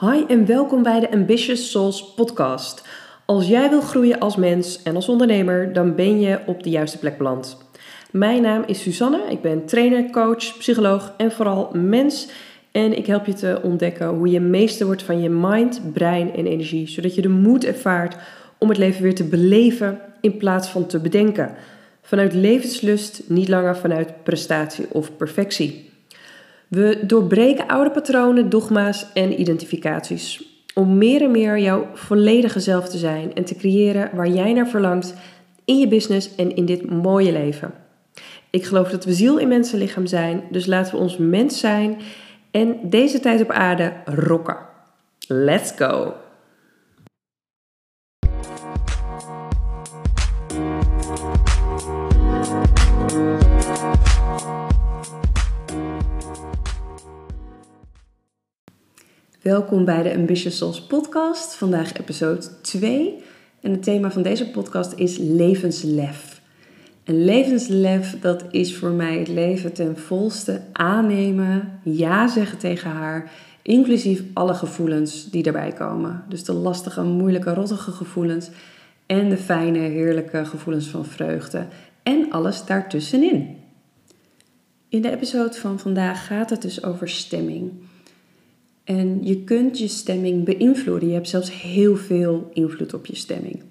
Hi en welkom bij de Ambitious Souls podcast. Als jij wil groeien als mens en als ondernemer, dan ben je op de juiste plek beland. Mijn naam is Susanne, ik ben trainer, coach, psycholoog en vooral mens. En ik help je te ontdekken hoe je meester wordt van je mind, brein en energie, zodat je de moed ervaart om het leven weer te beleven in plaats van te bedenken. Vanuit levenslust, niet langer vanuit prestatie of perfectie. We doorbreken oude patronen, dogma's en identificaties. Om meer en meer jouw volledige zelf te zijn en te creëren waar jij naar verlangt in je business en in dit mooie leven. Ik geloof dat we ziel in mensenlichaam zijn, dus laten we ons mens zijn en deze tijd op aarde rocken. Let's go! Welkom bij de Ambitious Souls podcast. Vandaag episode 2. En het thema van deze podcast is levenslef. En levenslef, dat is voor mij het leven ten volste aannemen, ja zeggen tegen haar, inclusief alle gevoelens die daarbij komen. Dus de lastige, moeilijke, rottige gevoelens en de fijne, heerlijke gevoelens van vreugde en alles daartussenin. In de episode van vandaag gaat het dus over stemming. En je kunt je stemming beïnvloeden. Je hebt zelfs heel veel invloed op je stemming.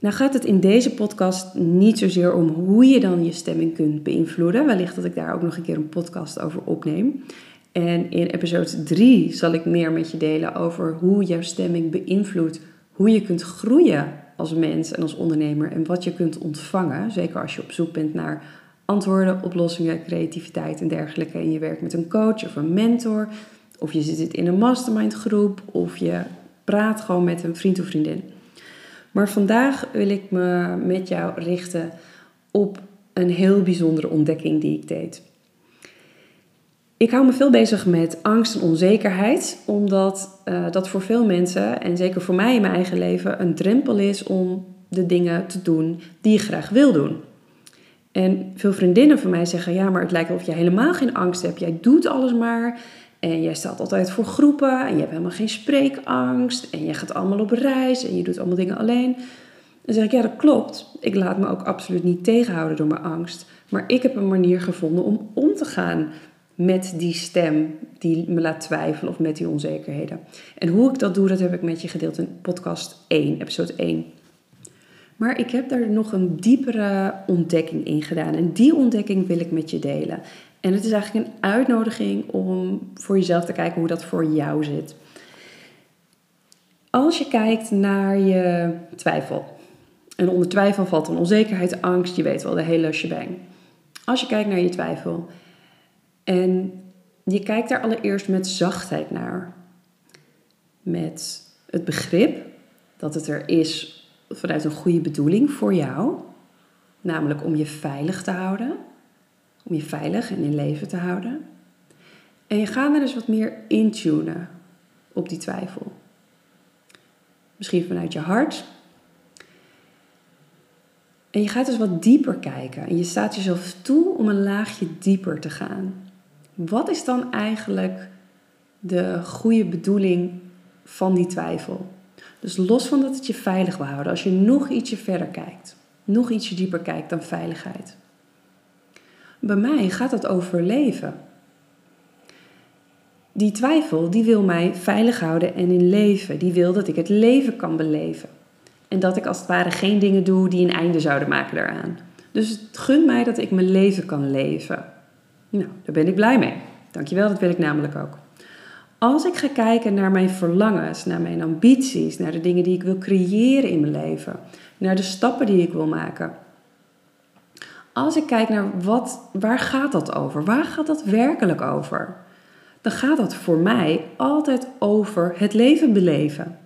Nou gaat het in deze podcast niet zozeer om hoe je dan je stemming kunt beïnvloeden. Wellicht dat ik daar ook nog een keer een podcast over opneem. En in episode 3 zal ik meer met je delen over hoe jouw stemming beïnvloedt hoe je kunt groeien als mens en als ondernemer en wat je kunt ontvangen. Zeker als je op zoek bent naar antwoorden, oplossingen, creativiteit en dergelijke. En je werkt met een coach of een mentor of je zit in een mastermind groep. Of je praat gewoon met een vriend of vriendin. Maar vandaag wil ik me met jou richten op een heel bijzondere ontdekking die ik deed. Ik hou me veel bezig met angst en onzekerheid, omdat uh, dat voor veel mensen, en zeker voor mij in mijn eigen leven, een drempel is om de dingen te doen die je graag wil doen. En veel vriendinnen van mij zeggen: Ja, maar het lijkt alsof je helemaal geen angst hebt. Jij doet alles maar. En jij staat altijd voor groepen en je hebt helemaal geen spreekangst. En je gaat allemaal op reis en je doet allemaal dingen alleen. Dan zeg ik, ja dat klopt. Ik laat me ook absoluut niet tegenhouden door mijn angst. Maar ik heb een manier gevonden om om te gaan met die stem die me laat twijfelen of met die onzekerheden. En hoe ik dat doe, dat heb ik met je gedeeld in podcast 1, episode 1. Maar ik heb daar nog een diepere ontdekking in gedaan. En die ontdekking wil ik met je delen. En het is eigenlijk een uitnodiging om voor jezelf te kijken hoe dat voor jou zit. Als je kijkt naar je twijfel. En onder twijfel valt dan onzekerheid, angst, je weet wel, de hele shebang. Als je kijkt naar je twijfel en je kijkt daar allereerst met zachtheid naar. Met het begrip dat het er is vanuit een goede bedoeling voor jou. Namelijk om je veilig te houden om je veilig en in leven te houden. En je gaat er dus wat meer intunen op die twijfel. Misschien vanuit je hart. En je gaat dus wat dieper kijken. En je staat jezelf toe om een laagje dieper te gaan. Wat is dan eigenlijk de goede bedoeling van die twijfel? Dus los van dat het je veilig wil houden, als je nog ietsje verder kijkt, nog ietsje dieper kijkt dan veiligheid. Bij mij gaat het over leven. Die twijfel, die wil mij veilig houden en in leven. Die wil dat ik het leven kan beleven. En dat ik als het ware geen dingen doe die een einde zouden maken daaraan. Dus het gunt mij dat ik mijn leven kan leven. Nou, daar ben ik blij mee. Dankjewel, dat wil ik namelijk ook. Als ik ga kijken naar mijn verlangens, naar mijn ambities, naar de dingen die ik wil creëren in mijn leven, naar de stappen die ik wil maken, als ik kijk naar wat, waar gaat dat over? Waar gaat dat werkelijk over? Dan gaat dat voor mij altijd over het leven beleven.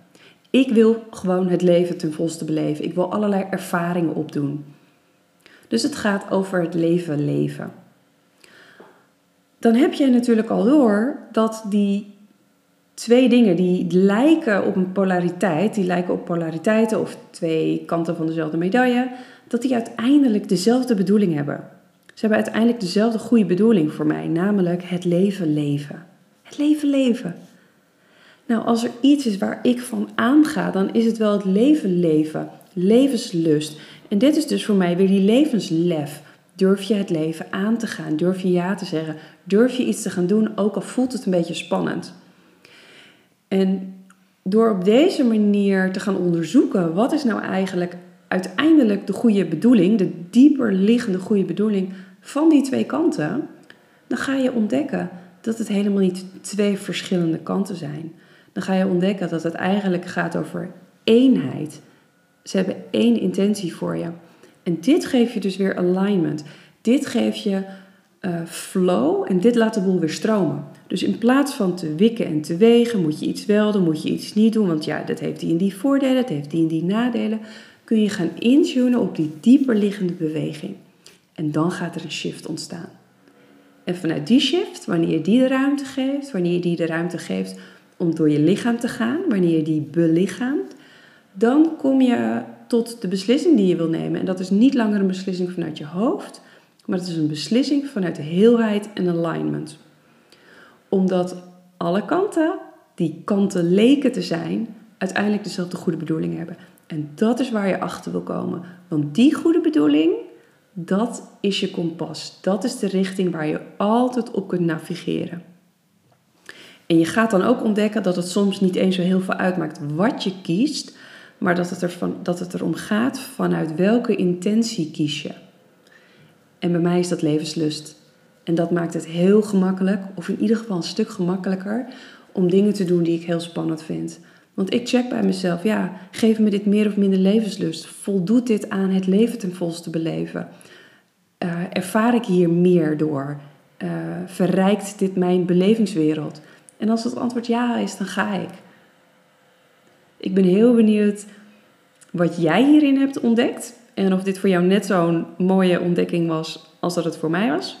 Ik wil gewoon het leven ten volste beleven. Ik wil allerlei ervaringen opdoen. Dus het gaat over het leven leven. Dan heb je natuurlijk al door dat die twee dingen die lijken op een polariteit, die lijken op polariteiten of twee kanten van dezelfde medaille, dat die uiteindelijk dezelfde bedoeling hebben. Ze hebben uiteindelijk dezelfde goede bedoeling voor mij, namelijk het leven leven. Het leven leven. Nou, als er iets is waar ik van aanga, dan is het wel het leven leven, levenslust. En dit is dus voor mij weer die levenslef. Durf je het leven aan te gaan? Durf je ja te zeggen? Durf je iets te gaan doen, ook al voelt het een beetje spannend? En door op deze manier te gaan onderzoeken, wat is nou eigenlijk uiteindelijk de goede bedoeling, de dieper liggende goede bedoeling van die twee kanten, dan ga je ontdekken dat het helemaal niet twee verschillende kanten zijn. Dan ga je ontdekken dat het eigenlijk gaat over eenheid. Ze hebben één intentie voor je. En dit geeft je dus weer alignment. Dit geeft je uh, flow en dit laat de boel weer stromen. Dus in plaats van te wikken en te wegen, moet je iets wel doen, moet je iets niet doen. Want ja, dat heeft die en die voordelen, dat heeft die en die nadelen. Kun je gaan intunen op die dieper liggende beweging. En dan gaat er een shift ontstaan. En vanuit die shift, wanneer je die de ruimte geeft, wanneer je die de ruimte geeft om door je lichaam te gaan, wanneer je die belichaamt, dan kom je tot de beslissing die je wil nemen. En dat is niet langer een beslissing vanuit je hoofd, maar het is een beslissing vanuit de heelheid en alignment. Omdat alle kanten, die kanten leken te zijn, uiteindelijk dezelfde goede bedoeling hebben. En dat is waar je achter wil komen. Want die goede bedoeling, dat is je kompas. Dat is de richting waar je altijd op kunt navigeren. En je gaat dan ook ontdekken dat het soms niet eens zo heel veel uitmaakt wat je kiest, maar dat het, ervan, dat het erom gaat vanuit welke intentie kies je. En bij mij is dat levenslust. En dat maakt het heel gemakkelijk, of in ieder geval een stuk gemakkelijker, om dingen te doen die ik heel spannend vind. Want ik check bij mezelf, ja, geef me dit meer of minder levenslust? Voldoet dit aan het leven ten volste beleven? Uh, ervaar ik hier meer door? Uh, verrijkt dit mijn belevingswereld? En als het antwoord ja is, dan ga ik. Ik ben heel benieuwd wat jij hierin hebt ontdekt. En of dit voor jou net zo'n mooie ontdekking was als dat het voor mij was.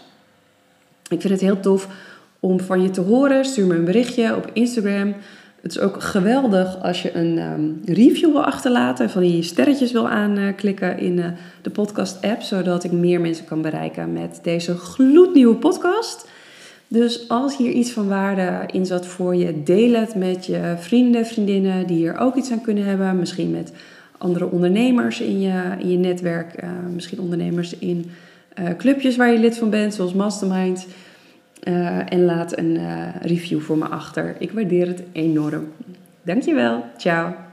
Ik vind het heel tof om van je te horen. Stuur me een berichtje op Instagram. Het is ook geweldig als je een um, review wil achterlaten. Van die sterretjes wil aanklikken in uh, de podcast-app. Zodat ik meer mensen kan bereiken met deze gloednieuwe podcast. Dus als hier iets van waarde in zat voor je, deel het met je vrienden, vriendinnen die hier ook iets aan kunnen hebben. Misschien met andere ondernemers in je, in je netwerk. Uh, misschien ondernemers in uh, clubjes waar je lid van bent, zoals Mastermind. Uh, en laat een review voor me achter. Ik waardeer het enorm. Dankjewel. Ciao.